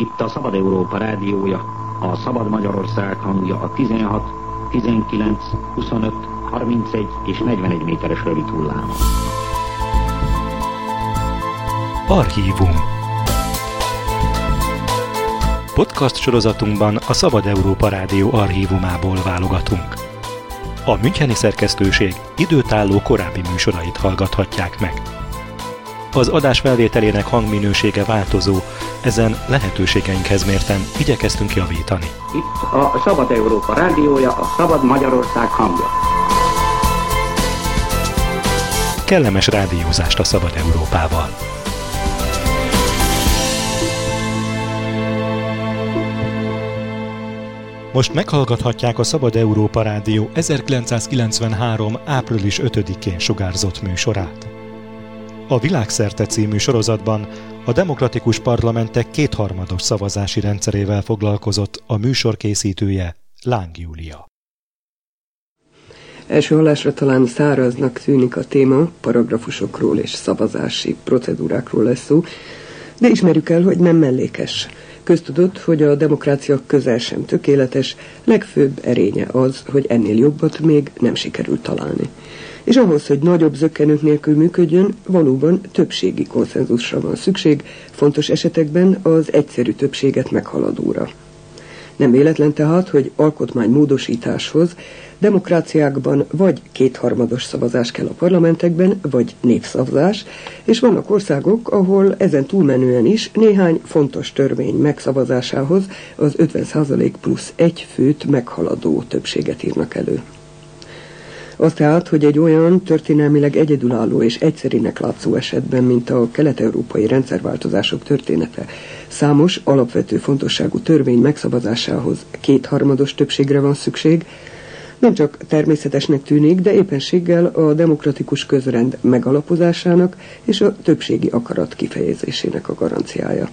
Itt a Szabad Európa rádiója, a Szabad Magyarország hangja a 16, 19, 25, 31 és 41 méteres rövid hullám. Archívum Podcast sorozatunkban a Szabad Európa Rádió archívumából válogatunk. A Müncheni szerkesztőség időtálló korábbi műsorait hallgathatják meg. Az adás felvételének hangminősége változó, ezen lehetőségeinkhez mérten igyekeztünk javítani. Itt a Szabad Európa rádiója, a Szabad Magyarország hangja. Kellemes rádiózást a Szabad Európával! Most meghallgathatják a Szabad Európa Rádió 1993. április 5-én sugárzott műsorát. A Világszerte című sorozatban a demokratikus parlamentek kétharmados szavazási rendszerével foglalkozott a műsor készítője Láng Júlia. Első hallásra talán száraznak tűnik a téma, paragrafusokról és szavazási procedúrákról lesz szó, de ismerjük el, hogy nem mellékes. Köztudott, hogy a demokrácia közel sem tökéletes, legfőbb erénye az, hogy ennél jobbat még nem sikerült találni. És ahhoz, hogy nagyobb zökkenők nélkül működjön, valóban többségi konszenzusra van szükség, fontos esetekben az egyszerű többséget meghaladóra. Nem véletlen tehát, hogy alkotmánymódosításhoz demokráciákban vagy kétharmados szavazás kell a parlamentekben, vagy népszavazás, és vannak országok, ahol ezen túlmenően is néhány fontos törvény megszavazásához az 50% plusz egy főt meghaladó többséget írnak elő. Az tehát, hogy egy olyan történelmileg egyedülálló és egyszerinek látszó esetben, mint a kelet-európai rendszerváltozások története, számos alapvető fontosságú törvény megszavazásához kétharmados többségre van szükség, nem csak természetesnek tűnik, de éppenséggel a demokratikus közrend megalapozásának és a többségi akarat kifejezésének a garanciája.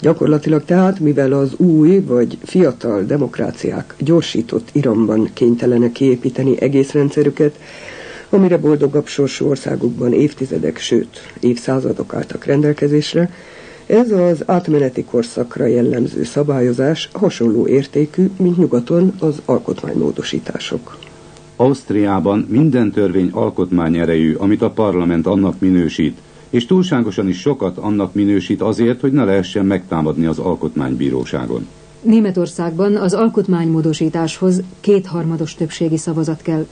Gyakorlatilag tehát, mivel az új vagy fiatal demokráciák gyorsított iramban kénytelenek kiépíteni egész rendszerüket, amire boldogabb sorsú országokban évtizedek, sőt évszázadok álltak rendelkezésre, ez az átmeneti korszakra jellemző szabályozás hasonló értékű, mint nyugaton az alkotmánymódosítások. Ausztriában minden törvény alkotmányerejű, amit a parlament annak minősít, és túlságosan is sokat annak minősít azért, hogy ne lehessen megtámadni az alkotmánybíróságon. Németországban az alkotmánymódosításhoz kétharmados többségi szavazat kell,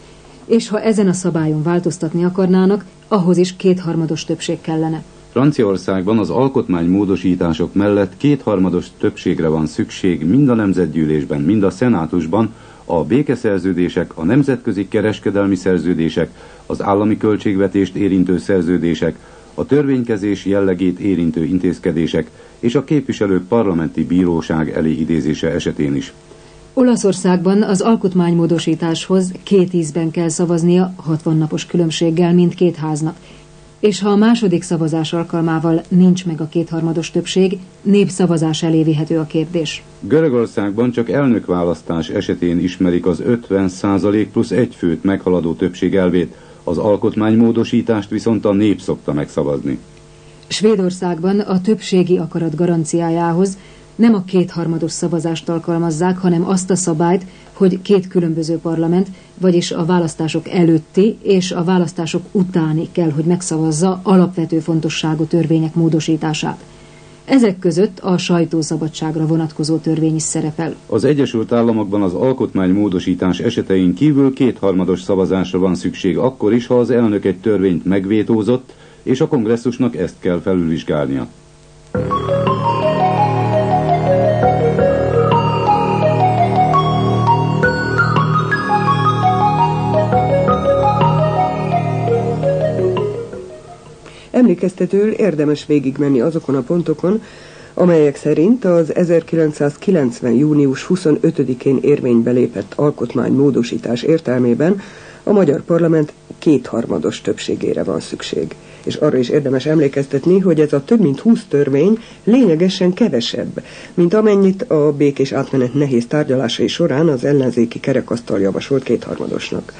és ha ezen a szabályon változtatni akarnának, ahhoz is kétharmados többség kellene. Franciaországban az alkotmánymódosítások mellett kétharmados többségre van szükség mind a nemzetgyűlésben, mind a szenátusban, a békeszerződések, a nemzetközi kereskedelmi szerződések, az állami költségvetést érintő szerződések, a törvénykezés jellegét érintő intézkedések és a képviselők parlamenti bíróság elé idézése esetén is. Olaszországban az alkotmánymódosításhoz két ízben kell szavaznia 60 napos különbséggel mindkét háznak, és ha a második szavazás alkalmával nincs meg a kétharmados többség, népszavazás elé vihető a kérdés. Görögországban csak elnökválasztás esetén ismerik az 50% plusz egy főt meghaladó többség elvét, az alkotmánymódosítást viszont a nép szokta megszavazni. Svédországban a többségi akarat garanciájához nem a kétharmados szavazást alkalmazzák, hanem azt a szabályt, hogy két különböző parlament, vagyis a választások előtti és a választások utáni kell, hogy megszavazza alapvető fontosságú törvények módosítását. Ezek között a sajtószabadságra vonatkozó törvény is szerepel. Az Egyesült Államokban az alkotmánymódosítás esetein kívül kétharmados szavazásra van szükség akkor is, ha az elnök egy törvényt megvétózott, és a kongresszusnak ezt kell felülvizsgálnia. Emlékeztetőül érdemes végigmenni azokon a pontokon, amelyek szerint az 1990. június 25-én érvénybe lépett alkotmánymódosítás értelmében a magyar parlament kétharmados többségére van szükség. És arra is érdemes emlékeztetni, hogy ez a több mint 20 törvény lényegesen kevesebb, mint amennyit a békés átmenet nehéz tárgyalásai során az ellenzéki kerekasztal javasolt kétharmadosnak.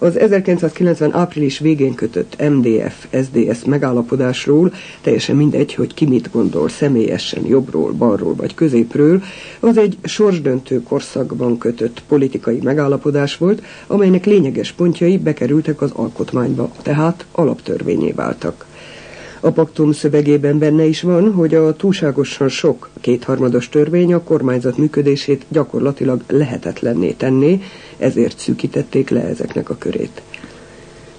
Az 1990 április végén kötött MDF-SDS megállapodásról, teljesen mindegy, hogy ki mit gondol személyesen, jobbról, balról vagy középről, az egy sorsdöntő korszakban kötött politikai megállapodás volt, amelynek lényeges pontjai bekerültek az alkotmányba, tehát alaptörvényé váltak. A paktum szövegében benne is van, hogy a túlságosan sok kétharmados törvény a kormányzat működését gyakorlatilag lehetetlenné tenné, ezért szűkítették le ezeknek a körét.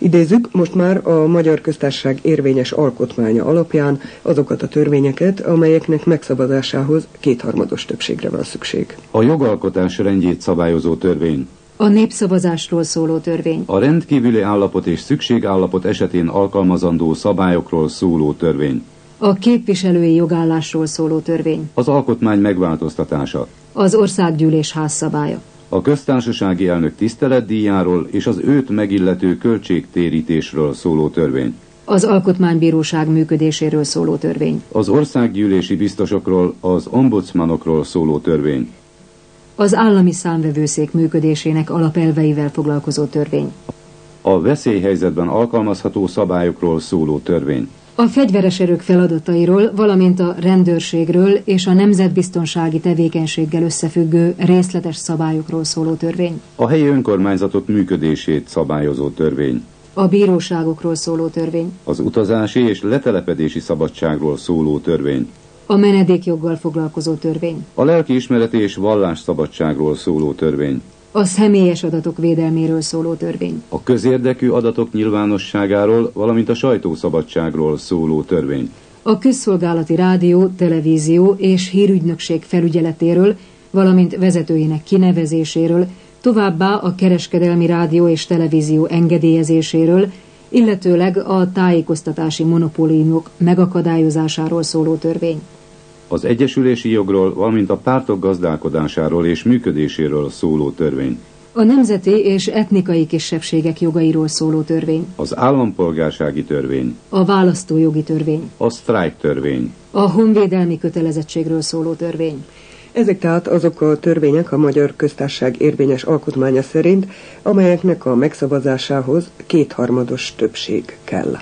Idézzük most már a Magyar Köztársaság érvényes alkotmánya alapján azokat a törvényeket, amelyeknek megszavazásához kétharmados többségre van szükség. A jogalkotás rendjét szabályozó törvény. A népszavazásról szóló törvény. A rendkívüli állapot és szükségállapot esetén alkalmazandó szabályokról szóló törvény. A képviselői jogállásról szóló törvény. Az alkotmány megváltoztatása. Az országgyűlés házszabálya. A köztársasági elnök tiszteletdíjáról és az őt megillető költségtérítésről szóló törvény. Az alkotmánybíróság működéséről szóló törvény. Az országgyűlési biztosokról, az ombudsmanokról szóló törvény. Az állami számvevőszék működésének alapelveivel foglalkozó törvény. A veszélyhelyzetben alkalmazható szabályokról szóló törvény. A fegyveres erők feladatairól, valamint a rendőrségről és a nemzetbiztonsági tevékenységgel összefüggő részletes szabályokról szóló törvény. A helyi önkormányzatok működését szabályozó törvény. A bíróságokról szóló törvény. Az utazási és letelepedési szabadságról szóló törvény. A menedékjoggal foglalkozó törvény. A lelkiismereti és vallásszabadságról szóló törvény. A személyes adatok védelméről szóló törvény. A közérdekű adatok nyilvánosságáról, valamint a sajtószabadságról szóló törvény. A közszolgálati rádió, televízió és hírügynökség felügyeletéről, valamint vezetőinek kinevezéséről, továbbá a kereskedelmi rádió és televízió engedélyezéséről, illetőleg a tájékoztatási monopóliumok megakadályozásáról szóló törvény. Az egyesülési jogról, valamint a pártok gazdálkodásáról és működéséről szóló törvény. A nemzeti és etnikai kisebbségek jogairól szóló törvény. Az állampolgársági törvény. A választójogi törvény. A sztrájk törvény. A honvédelmi kötelezettségről szóló törvény. Ezek tehát azok a törvények a Magyar Köztársaság érvényes alkotmánya szerint, amelyeknek a megszavazásához kétharmados többség kell.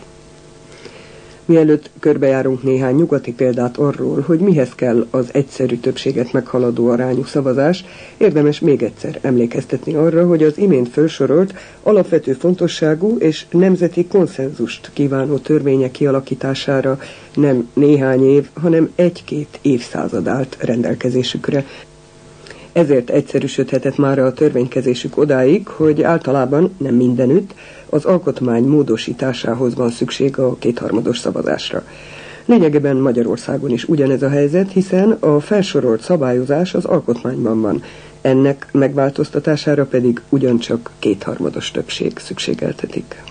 Mielőtt körbejárunk néhány nyugati példát arról, hogy mihez kell az egyszerű többséget meghaladó arányú szavazás, érdemes még egyszer emlékeztetni arra, hogy az imént felsorolt alapvető fontosságú és nemzeti konszenzust kívánó törvények kialakítására nem néhány év, hanem egy-két évszázad állt rendelkezésükre, ezért egyszerűsödhetett már a törvénykezésük odáig, hogy általában, nem mindenütt, az alkotmány módosításához van szükség a kétharmados szavazásra. Lényegében Magyarországon is ugyanez a helyzet, hiszen a felsorolt szabályozás az alkotmányban van. Ennek megváltoztatására pedig ugyancsak kétharmados többség szükségeltetik.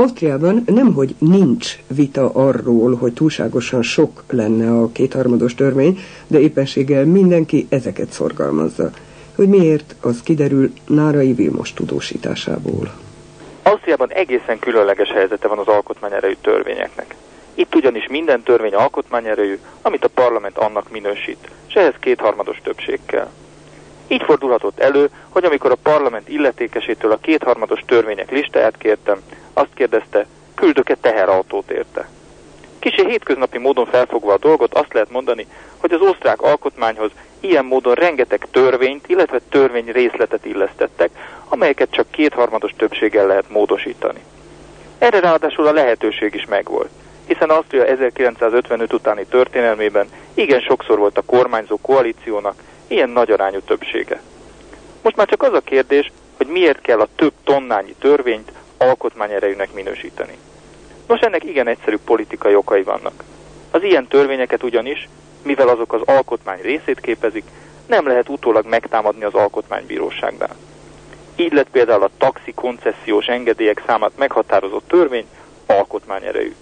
Ausztriában nemhogy nincs vita arról, hogy túlságosan sok lenne a kétharmados törvény, de éppenséggel mindenki ezeket szorgalmazza. Hogy miért, az kiderül Nárai Vilmos tudósításából. Ausztriában egészen különleges helyzete van az alkotmányerejű törvényeknek. Itt ugyanis minden törvény alkotmányerejű, amit a parlament annak minősít, és ehhez kétharmados többség kell. Így fordulhatott elő, hogy amikor a parlament illetékesétől a kétharmados törvények listáját kértem, azt kérdezte, küldök-e teherautót érte. Kicsi hétköznapi módon felfogva a dolgot azt lehet mondani, hogy az osztrák alkotmányhoz ilyen módon rengeteg törvényt, illetve törvény részletet illesztettek, amelyeket csak kétharmados többséggel lehet módosítani. Erre ráadásul a lehetőség is megvolt, hiszen Ausztria 1955 utáni történelmében igen sokszor volt a kormányzó koalíciónak ilyen nagy arányú többsége. Most már csak az a kérdés, hogy miért kell a több tonnányi törvényt alkotmányerejűnek minősíteni. Nos, ennek igen egyszerű politikai okai vannak. Az ilyen törvényeket ugyanis, mivel azok az alkotmány részét képezik, nem lehet utólag megtámadni az alkotmánybíróságnál. Így lett például a taxi koncesziós engedélyek számát meghatározott törvény alkotmányerejű.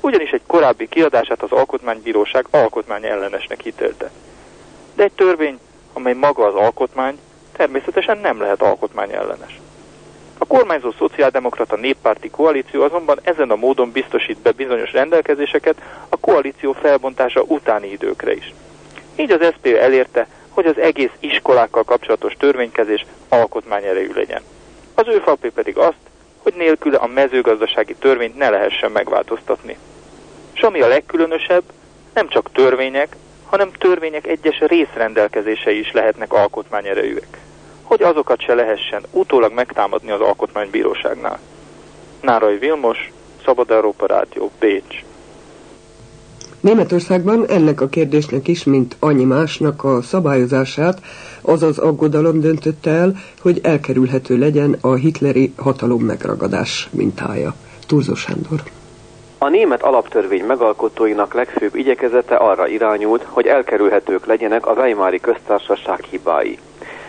Ugyanis egy korábbi kiadását az alkotmánybíróság alkotmány ellenesnek hitélte. De egy törvény, amely maga az alkotmány, természetesen nem lehet alkotmány ellenes. A kormányzó szociáldemokrata néppárti koalíció azonban ezen a módon biztosít be bizonyos rendelkezéseket a koalíció felbontása utáni időkre is. Így az SP elérte, hogy az egész iskolákkal kapcsolatos törvénykezés alkotmányerejű legyen. Az ő falpé pedig azt, hogy nélküle a mezőgazdasági törvényt ne lehessen megváltoztatni. És ami a legkülönösebb, nem csak törvények, hanem törvények egyes részrendelkezései is lehetnek alkotmányerejűek. Hogy azokat se lehessen utólag megtámadni az alkotmánybíróságnál. Nárai Vilmos, Szabad Európa Rádió, Bécs. Németországban ennek a kérdésnek is, mint annyi másnak a szabályozását, azaz aggodalom döntötte el, hogy elkerülhető legyen a hitleri hatalom megragadás mintája. Turzó Sándor. A német alaptörvény megalkotóinak legfőbb igyekezete arra irányult, hogy elkerülhetők legyenek a Weimári köztársaság hibái.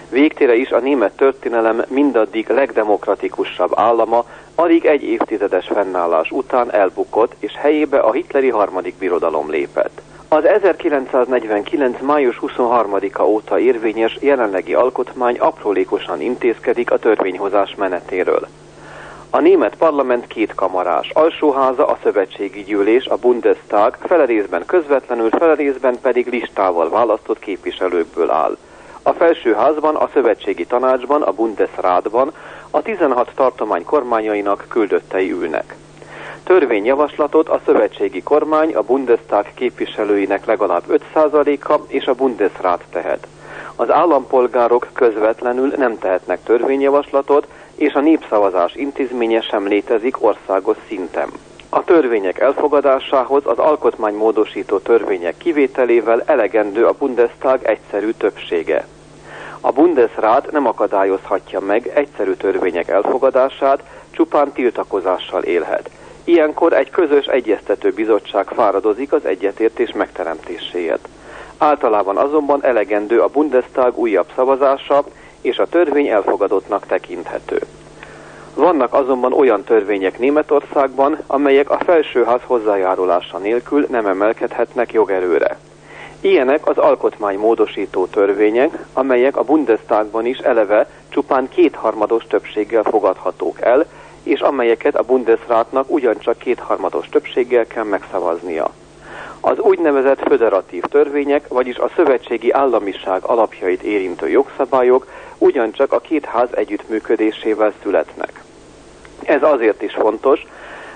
Végtére is a német történelem mindaddig legdemokratikusabb állama alig egy évtizedes fennállás után elbukott, és helyébe a hitleri harmadik birodalom lépett. Az 1949. május 23-a óta érvényes jelenlegi alkotmány aprólékosan intézkedik a törvényhozás menetéről. A német parlament két kamarás, alsóháza a szövetségi gyűlés, a Bundestag, fele részben közvetlenül, fele részben pedig listával választott képviselőkből áll. A felsőházban, a szövetségi tanácsban, a Bundesrátban a 16 tartomány kormányainak küldöttei ülnek. Törvényjavaslatot a szövetségi kormány a Bundestag képviselőinek legalább 5%-a és a Bundesrat tehet. Az állampolgárok közvetlenül nem tehetnek törvényjavaslatot, és a népszavazás intézménye sem létezik országos szinten. A törvények elfogadásához az alkotmánymódosító törvények kivételével elegendő a Bundestag egyszerű többsége. A Bundesrat nem akadályozhatja meg egyszerű törvények elfogadását, csupán tiltakozással élhet. Ilyenkor egy közös egyeztető bizottság fáradozik az egyetértés megteremtéséért. Általában azonban elegendő a Bundestag újabb szavazása, és a törvény elfogadottnak tekinthető. Vannak azonban olyan törvények Németországban, amelyek a felsőház hozzájárulása nélkül nem emelkedhetnek jogerőre. Ilyenek az alkotmánymódosító törvények, amelyek a Bundestagban is eleve csupán kétharmados többséggel fogadhatók el, és amelyeket a Bundesrátnak ugyancsak kétharmados többséggel kell megszavaznia. Az úgynevezett föderatív törvények, vagyis a szövetségi államiság alapjait érintő jogszabályok ugyancsak a két ház együttműködésével születnek. Ez azért is fontos,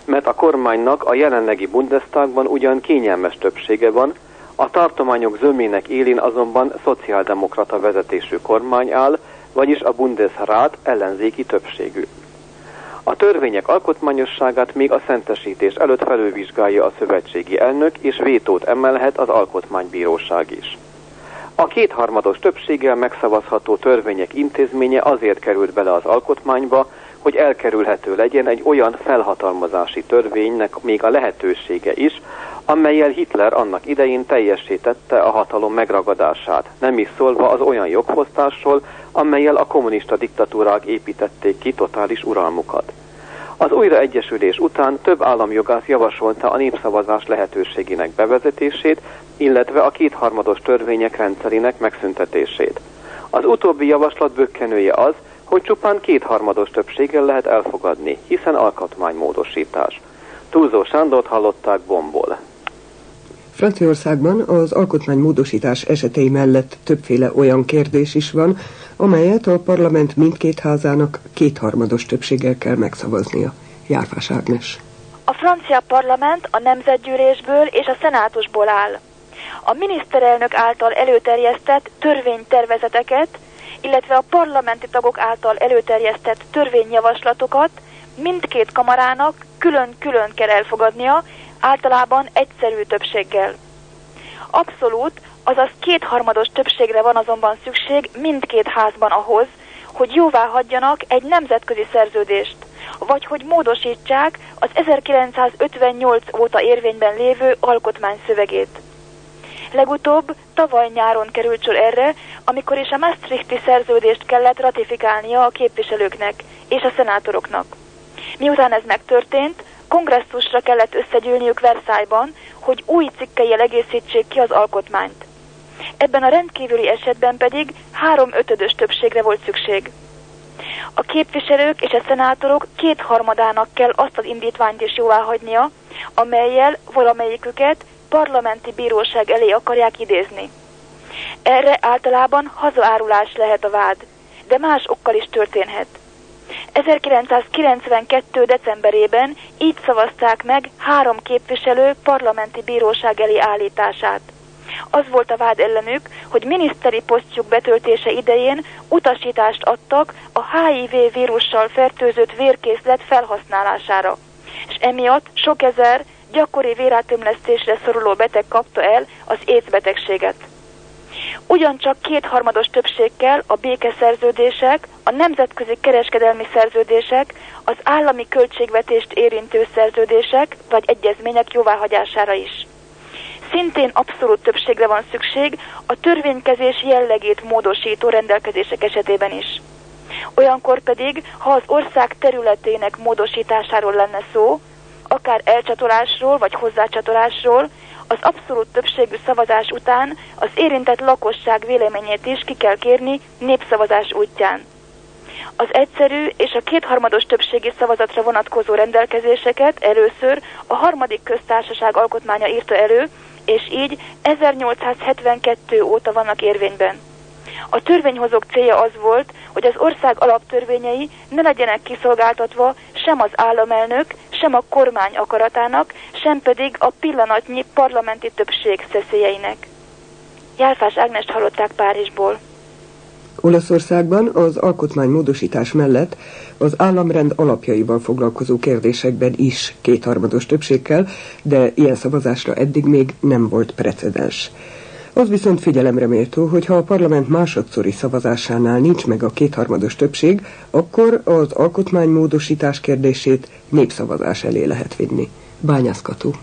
mert a kormánynak a jelenlegi Bundestagban ugyan kényelmes többsége van, a tartományok zömének élén azonban szociáldemokrata vezetésű kormány áll, vagyis a Bundesrat ellenzéki többségű. A törvények alkotmányosságát még a szentesítés előtt felülvizsgálja a szövetségi elnök, és vétót emelhet az alkotmánybíróság is. A kétharmados többséggel megszavazható törvények intézménye azért került bele az alkotmányba, hogy elkerülhető legyen egy olyan felhatalmazási törvénynek még a lehetősége is, amelyel Hitler annak idején teljesítette a hatalom megragadását, nem is szólva az olyan jogfosztásról, amelyel a kommunista diktatúrák építették ki totális uralmukat. Az újraegyesülés után több államjogász javasolta a népszavazás lehetőségének bevezetését, illetve a kétharmados törvények rendszerének megszüntetését. Az utóbbi javaslat bökkenője az, hogy csupán kétharmados többséggel lehet elfogadni, hiszen alkotmánymódosítás. Túlzó Sándort hallották bomból. Franciaországban az alkotmánymódosítás esetei mellett többféle olyan kérdés is van, amelyet a parlament mindkét házának kétharmados többséggel kell megszavaznia. Járfás Ágnes. A francia parlament a nemzetgyűlésből és a szenátusból áll. A miniszterelnök által előterjesztett törvénytervezeteket, illetve a parlamenti tagok által előterjesztett törvényjavaslatokat mindkét kamarának külön-külön kell elfogadnia, általában egyszerű többséggel. Abszolút, azaz kétharmados többségre van azonban szükség mindkét házban ahhoz, hogy jóvá hagyjanak egy nemzetközi szerződést, vagy hogy módosítsák az 1958 óta érvényben lévő alkotmány szövegét. Legutóbb tavaly nyáron került sor erre, amikor is a Maastrichti szerződést kellett ratifikálnia a képviselőknek és a szenátoroknak. Miután ez megtörtént, kongresszusra kellett összegyűlniük Versailles-ban, hogy új cikkei egészítsék ki az alkotmányt. Ebben a rendkívüli esetben pedig három ötödös többségre volt szükség. A képviselők és a szenátorok kétharmadának kell azt az indítványt is jóváhagynia, amelyel valamelyiküket parlamenti bíróság elé akarják idézni. Erre általában hazaárulás lehet a vád, de más okkal is történhet. 1992. decemberében így szavazták meg három képviselő parlamenti bíróság elé állítását. Az volt a vád ellenük, hogy miniszteri posztjuk betöltése idején utasítást adtak a HIV vírussal fertőzött vérkészlet felhasználására, és emiatt sok ezer gyakori vérátömlesztésre szoruló beteg kapta el az AIDS betegséget. Ugyancsak kétharmados többséggel a békeszerződések, a nemzetközi kereskedelmi szerződések, az állami költségvetést érintő szerződések vagy egyezmények jóváhagyására is. Szintén abszolút többségre van szükség a törvénykezés jellegét módosító rendelkezések esetében is. Olyankor pedig, ha az ország területének módosításáról lenne szó, akár elcsatolásról vagy hozzácsatolásról, az abszolút többségű szavazás után az érintett lakosság véleményét is ki kell kérni népszavazás útján. Az egyszerű és a kétharmados többségi szavazatra vonatkozó rendelkezéseket először a harmadik köztársaság alkotmánya írta elő, és így 1872 óta vannak érvényben. A törvényhozók célja az volt, hogy az ország alaptörvényei ne legyenek kiszolgáltatva sem az államelnök, sem a kormány akaratának, sem pedig a pillanatnyi parlamenti többség szeszélyeinek. Járfás Ágnest hallották Párizsból. Olaszországban az alkotmánymódosítás mellett az államrend alapjaival foglalkozó kérdésekben is kétharmados többségkel, de ilyen szavazásra eddig még nem volt precedens. Az viszont figyelemre méltó, hogy ha a parlament másodszori szavazásánál nincs meg a kétharmados többség, akkor az alkotmánymódosítás kérdését népszavazás elé lehet vinni. Bányászkató.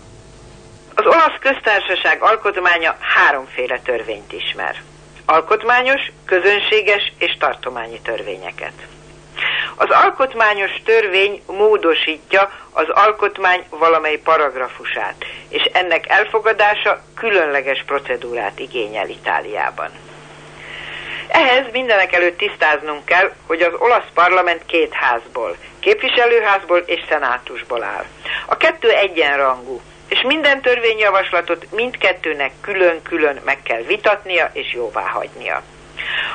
Az olasz köztársaság alkotmánya háromféle törvényt ismer. Alkotmányos, közönséges és tartományi törvényeket. Az alkotmányos törvény módosítja az alkotmány valamely paragrafusát, és ennek elfogadása különleges procedúrát igényel Itáliában. Ehhez mindenek előtt tisztáznunk kell, hogy az olasz parlament két házból, képviselőházból és szenátusból áll. A kettő egyenrangú, és minden törvényjavaslatot mindkettőnek külön-külön meg kell vitatnia és jóvá hagynia.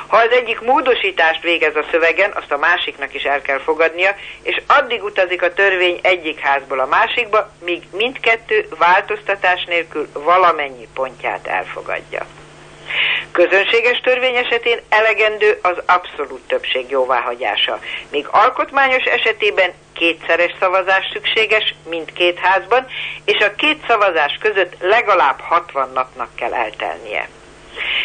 Ha az egyik módosítást végez a szövegen, azt a másiknak is el kell fogadnia, és addig utazik a törvény egyik házból a másikba, míg mindkettő változtatás nélkül valamennyi pontját elfogadja. Közönséges törvény esetén elegendő az abszolút többség jóváhagyása, míg alkotmányos esetében kétszeres szavazás szükséges mindkét házban, és a két szavazás között legalább 60 napnak kell eltelnie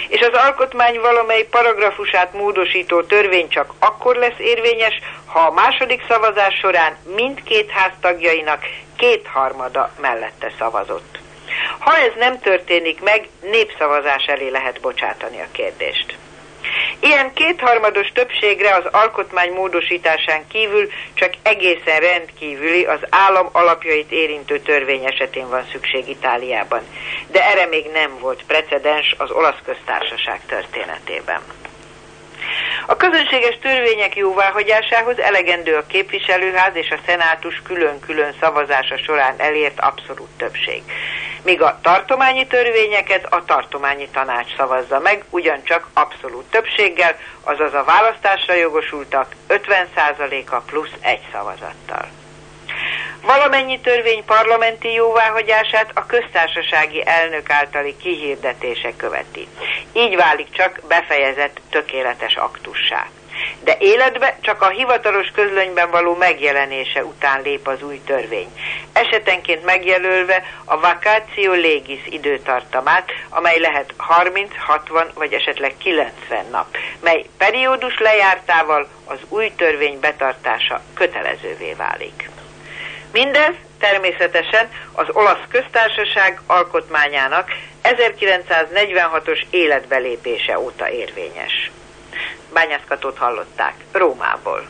és az alkotmány valamely paragrafusát módosító törvény csak akkor lesz érvényes, ha a második szavazás során mindkét ház tagjainak kétharmada mellette szavazott. Ha ez nem történik meg, népszavazás elé lehet bocsátani a kérdést. Ilyen kétharmados többségre az alkotmány módosításán kívül csak egészen rendkívüli az állam alapjait érintő törvény esetén van szükség Itáliában. De erre még nem volt precedens az olasz köztársaság történetében. A közönséges törvények jóváhagyásához elegendő a képviselőház és a szenátus külön-külön szavazása során elért abszolút többség. Míg a tartományi törvényeket a tartományi tanács szavazza meg, ugyancsak abszolút többséggel, azaz a választásra jogosultak 50%-a plusz egy szavazattal. Valamennyi törvény parlamenti jóváhagyását a köztársasági elnök általi kihirdetése követi. Így válik csak befejezett tökéletes aktussá. De életbe csak a hivatalos közlönyben való megjelenése után lép az új törvény. Esetenként megjelölve a vakáció légis időtartamát, amely lehet 30, 60 vagy esetleg 90 nap, mely periódus lejártával az új törvény betartása kötelezővé válik. Mindez természetesen az olasz köztársaság alkotmányának 1946-os életbelépése óta érvényes. Bányászkatót hallották Rómából.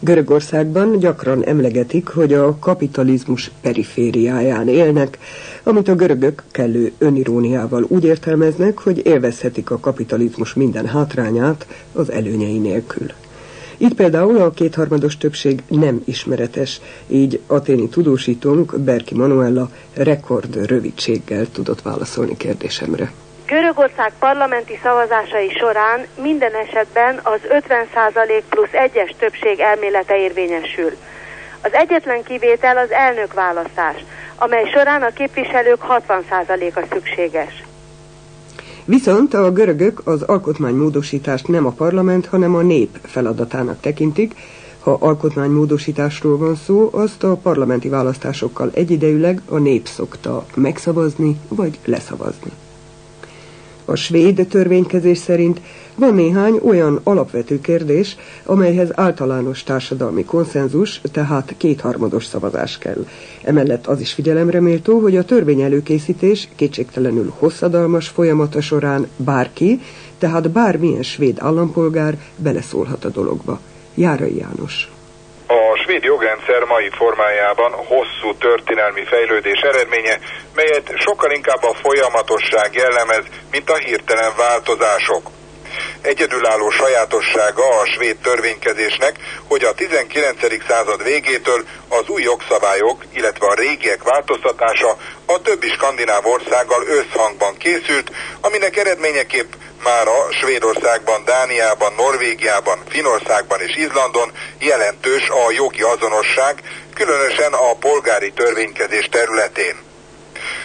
Görögországban gyakran emlegetik, hogy a kapitalizmus perifériáján élnek, amit a görögök kellő öniróniával úgy értelmeznek, hogy élvezhetik a kapitalizmus minden hátrányát az előnyei nélkül. Itt például a kétharmados többség nem ismeretes, így aténi tudósítónk Berki Manuella rekord rövidséggel tudott válaszolni kérdésemre. Görögország parlamenti szavazásai során minden esetben az 50% plusz egyes többség elmélete érvényesül. Az egyetlen kivétel az elnök választás, amely során a képviselők 60%-a szükséges. Viszont a görögök az alkotmánymódosítást nem a parlament, hanem a nép feladatának tekintik. Ha alkotmánymódosításról van szó, azt a parlamenti választásokkal egyidejűleg a nép szokta megszavazni vagy leszavazni. A svéd törvénykezés szerint van néhány olyan alapvető kérdés, amelyhez általános társadalmi konszenzus, tehát kétharmados szavazás kell. Emellett az is figyelemre méltó, hogy a törvény előkészítés kétségtelenül hosszadalmas folyamata során bárki, tehát bármilyen svéd állampolgár beleszólhat a dologba. Járai János svéd jogrendszer mai formájában hosszú történelmi fejlődés eredménye, melyet sokkal inkább a folyamatosság jellemez, mint a hirtelen változások. Egyedülálló sajátossága a svéd törvénykezésnek, hogy a 19. század végétől az új jogszabályok, illetve a régiek változtatása a többi skandináv országgal összhangban készült, aminek eredményeképp már a Svédországban, Dániában, Norvégiában, Finországban és Izlandon jelentős a jogi azonosság, különösen a polgári törvénykezés területén.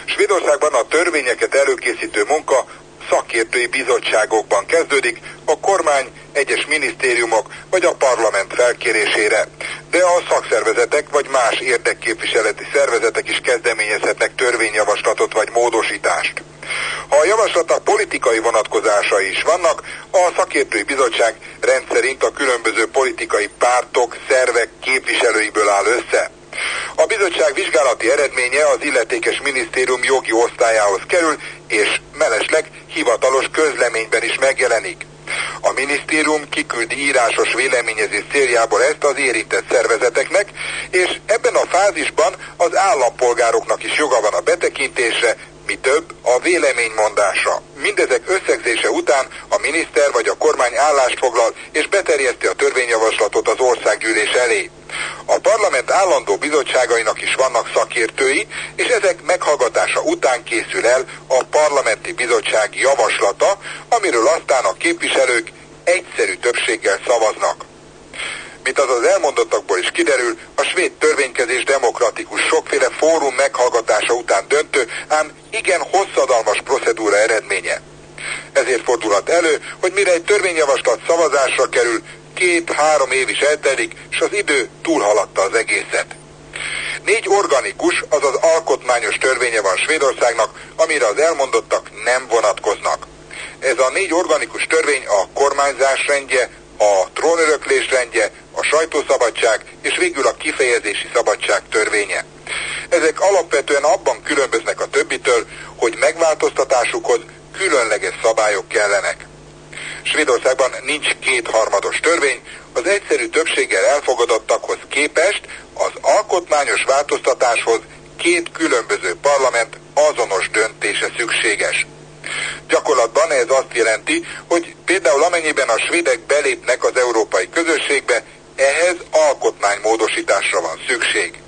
Svédországban a törvényeket előkészítő munka szakértői bizottságokban kezdődik, a kormány, egyes minisztériumok vagy a parlament felkérésére. De a szakszervezetek vagy más érdekképviseleti szervezetek is kezdeményezhetnek törvényjavaslatot vagy módosítást. Ha a javaslatnak politikai vonatkozásai is vannak, a szakértői bizottság rendszerint a különböző politikai pártok, szervek képviselőiből áll össze. A bizottság vizsgálati eredménye az illetékes minisztérium jogi osztályához kerül, és mellesleg hivatalos közleményben is megjelenik. A minisztérium kiküldi írásos véleményezés céljából ezt az érintett szervezeteknek, és ebben a fázisban az állampolgároknak is joga van a betekintésre, mi több, a véleménymondása. Mindezek összegzése után a miniszter vagy a kormány állást foglal és beterjeszti a törvényjavaslatot az országgyűlés elé. A parlament állandó bizottságainak is vannak szakértői, és ezek meghallgatása után készül el a parlamenti bizottság javaslata, amiről aztán a képviselők egyszerű többséggel szavaznak. Mint az az elmondottakból is kiderül, a svéd törvénykezés demokratikus sokféle fórum meghallgatása után döntő, ám igen hosszadalmas procedúra eredménye. Ezért fordulhat elő, hogy mire egy törvényjavaslat szavazásra kerül, két-három év is eltelik, és az idő túlhaladta az egészet. Négy organikus, azaz alkotmányos törvénye van Svédországnak, amire az elmondottak nem vonatkoznak. Ez a négy organikus törvény a kormányzás rendje, a trónöröklés rendje, a sajtószabadság és végül a kifejezési szabadság törvénye. Ezek alapvetően abban különböznek a többitől, hogy megváltoztatásukhoz különleges szabályok kellenek. Svédországban nincs kétharmados törvény, az egyszerű többséggel elfogadottakhoz képest az alkotmányos változtatáshoz két különböző parlament azonos döntése szükséges. Gyakorlatban ez azt jelenti, hogy például amennyiben a svédek belépnek az európai közösségbe, ehhez alkotmánymódosításra van szükség.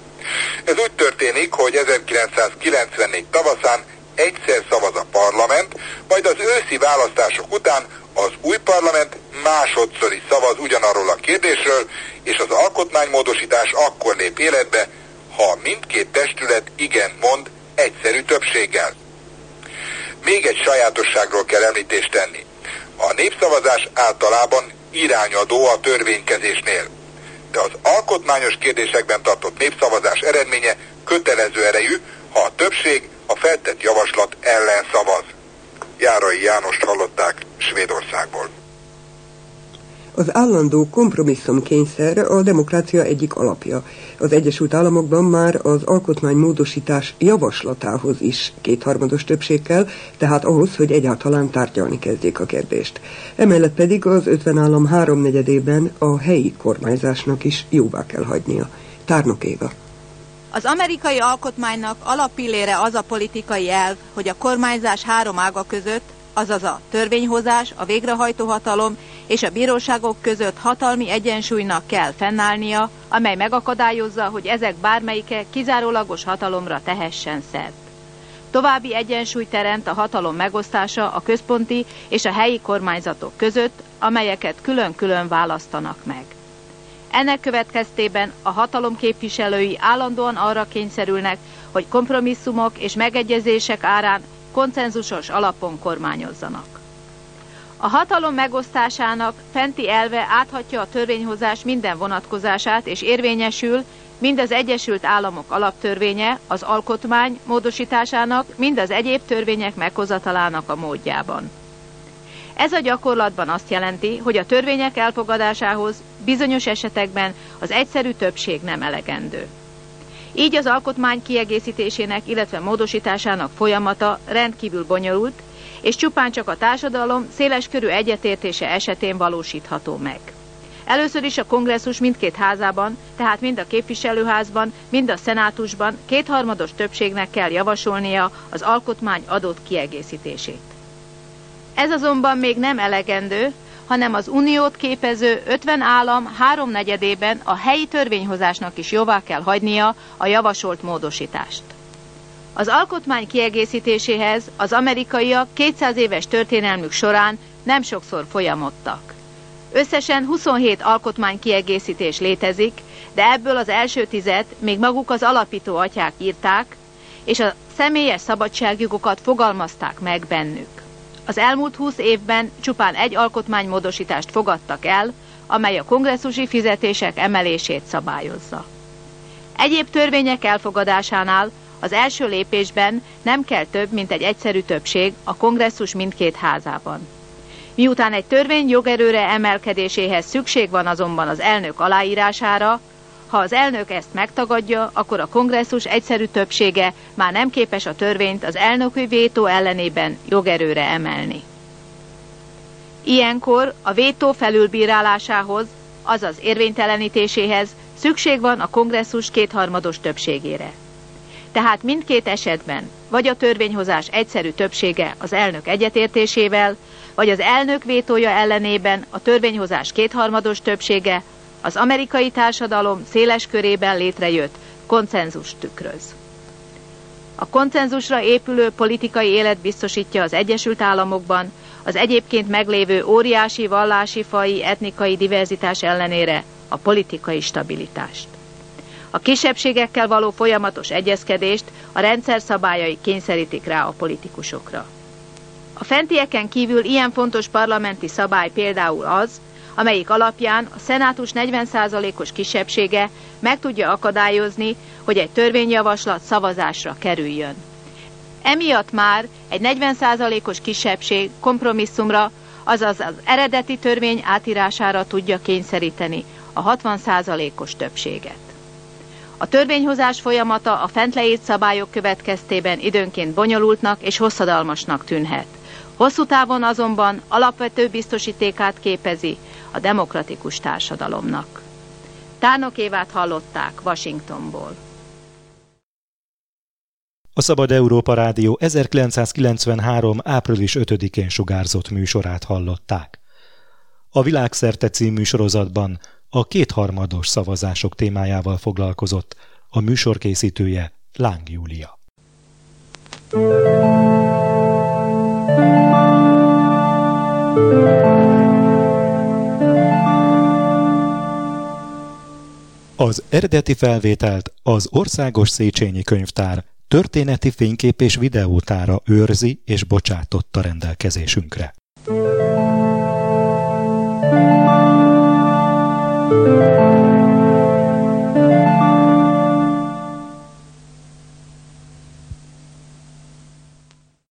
Ez úgy történik, hogy 1994 tavaszán egyszer szavaz a parlament, majd az őszi választások után az új parlament másodszor is szavaz ugyanarról a kérdésről, és az alkotmánymódosítás akkor lép életbe, ha mindkét testület igen mond egyszerű többséggel. Még egy sajátosságról kell említést tenni. A népszavazás általában irányadó a törvénykezésnél. De az alkotmányos kérdésekben tartott népszavazás eredménye kötelező erejű, ha a többség a feltett javaslat ellen szavaz. Járai Jánost hallották Svédországból. Az állandó kompromisszumkényszer a demokrácia egyik alapja. Az Egyesült Államokban már az alkotmánymódosítás javaslatához is kétharmados többség kell, tehát ahhoz, hogy egyáltalán tárgyalni kezdjék a kérdést. Emellett pedig az 50 állam háromnegyedében a helyi kormányzásnak is jóvá kell hagynia. Tárnok Éva. Az amerikai alkotmánynak alapillére az a politikai elv, hogy a kormányzás három ága között, azaz a törvényhozás, a végrehajtó hatalom és a bíróságok között hatalmi egyensúlynak kell fennállnia, amely megakadályozza, hogy ezek bármelyike kizárólagos hatalomra tehessen szert. További egyensúly teremt a hatalom megosztása a központi és a helyi kormányzatok között, amelyeket külön-külön választanak meg. Ennek következtében a hatalom képviselői állandóan arra kényszerülnek, hogy kompromisszumok és megegyezések árán koncenzusos alapon kormányozzanak. A hatalom megosztásának fenti elve áthatja a törvényhozás minden vonatkozását és érvényesül, mind az Egyesült Államok alaptörvénye, az alkotmány módosításának, mind az egyéb törvények meghozatalának a módjában. Ez a gyakorlatban azt jelenti, hogy a törvények elfogadásához bizonyos esetekben az egyszerű többség nem elegendő. Így az alkotmány kiegészítésének, illetve módosításának folyamata rendkívül bonyolult, és csupán csak a társadalom széleskörű egyetértése esetén valósítható meg. Először is a kongresszus mindkét házában, tehát mind a képviselőházban, mind a szenátusban kétharmados többségnek kell javasolnia az alkotmány adott kiegészítését. Ez azonban még nem elegendő, hanem az uniót képező 50 állam háromnegyedében a helyi törvényhozásnak is jóvá kell hagynia a javasolt módosítást. Az alkotmány kiegészítéséhez az amerikaiak 200 éves történelmük során nem sokszor folyamodtak. Összesen 27 alkotmány kiegészítés létezik, de ebből az első tizet még maguk az alapító atyák írták, és a személyes szabadságjogokat fogalmazták meg bennük. Az elmúlt 20 évben csupán egy alkotmánymódosítást fogadtak el, amely a kongresszusi fizetések emelését szabályozza. Egyéb törvények elfogadásánál az első lépésben nem kell több, mint egy egyszerű többség a kongresszus mindkét házában. Miután egy törvény jogerőre emelkedéséhez szükség van azonban az elnök aláírására, ha az elnök ezt megtagadja, akkor a kongresszus egyszerű többsége már nem képes a törvényt az elnöki vétó ellenében jogerőre emelni. Ilyenkor a vétó felülbírálásához, azaz érvénytelenítéséhez szükség van a kongresszus kétharmados többségére. Tehát mindkét esetben vagy a törvényhozás egyszerű többsége az elnök egyetértésével, vagy az elnök vétója ellenében a törvényhozás kétharmados többsége az amerikai társadalom széles körében létrejött konszenzus tükröz. A konszenzusra épülő politikai élet biztosítja az Egyesült Államokban az egyébként meglévő óriási vallási, fai, etnikai diverzitás ellenére a politikai stabilitást. A kisebbségekkel való folyamatos egyezkedést a rendszer szabályai kényszerítik rá a politikusokra. A fentieken kívül ilyen fontos parlamenti szabály például az, amelyik alapján a szenátus 40%-os kisebbsége meg tudja akadályozni, hogy egy törvényjavaslat szavazásra kerüljön. Emiatt már egy 40%-os kisebbség kompromisszumra, azaz az eredeti törvény átírására tudja kényszeríteni a 60%-os többséget. A törvényhozás folyamata a fent leírt szabályok következtében időnként bonyolultnak és hosszadalmasnak tűnhet. Hosszú távon azonban alapvető biztosítékát képezi a demokratikus társadalomnak. Tárnok Évát hallották Washingtonból. A Szabad Európa Rádió 1993. április 5-én sugárzott műsorát hallották. A Világszerte című sorozatban a kétharmados szavazások témájával foglalkozott a műsorkészítője Láng Júlia. Az eredeti felvételt az Országos Széchenyi Könyvtár történeti fénykép és videótára őrzi és bocsátotta rendelkezésünkre. Thank you.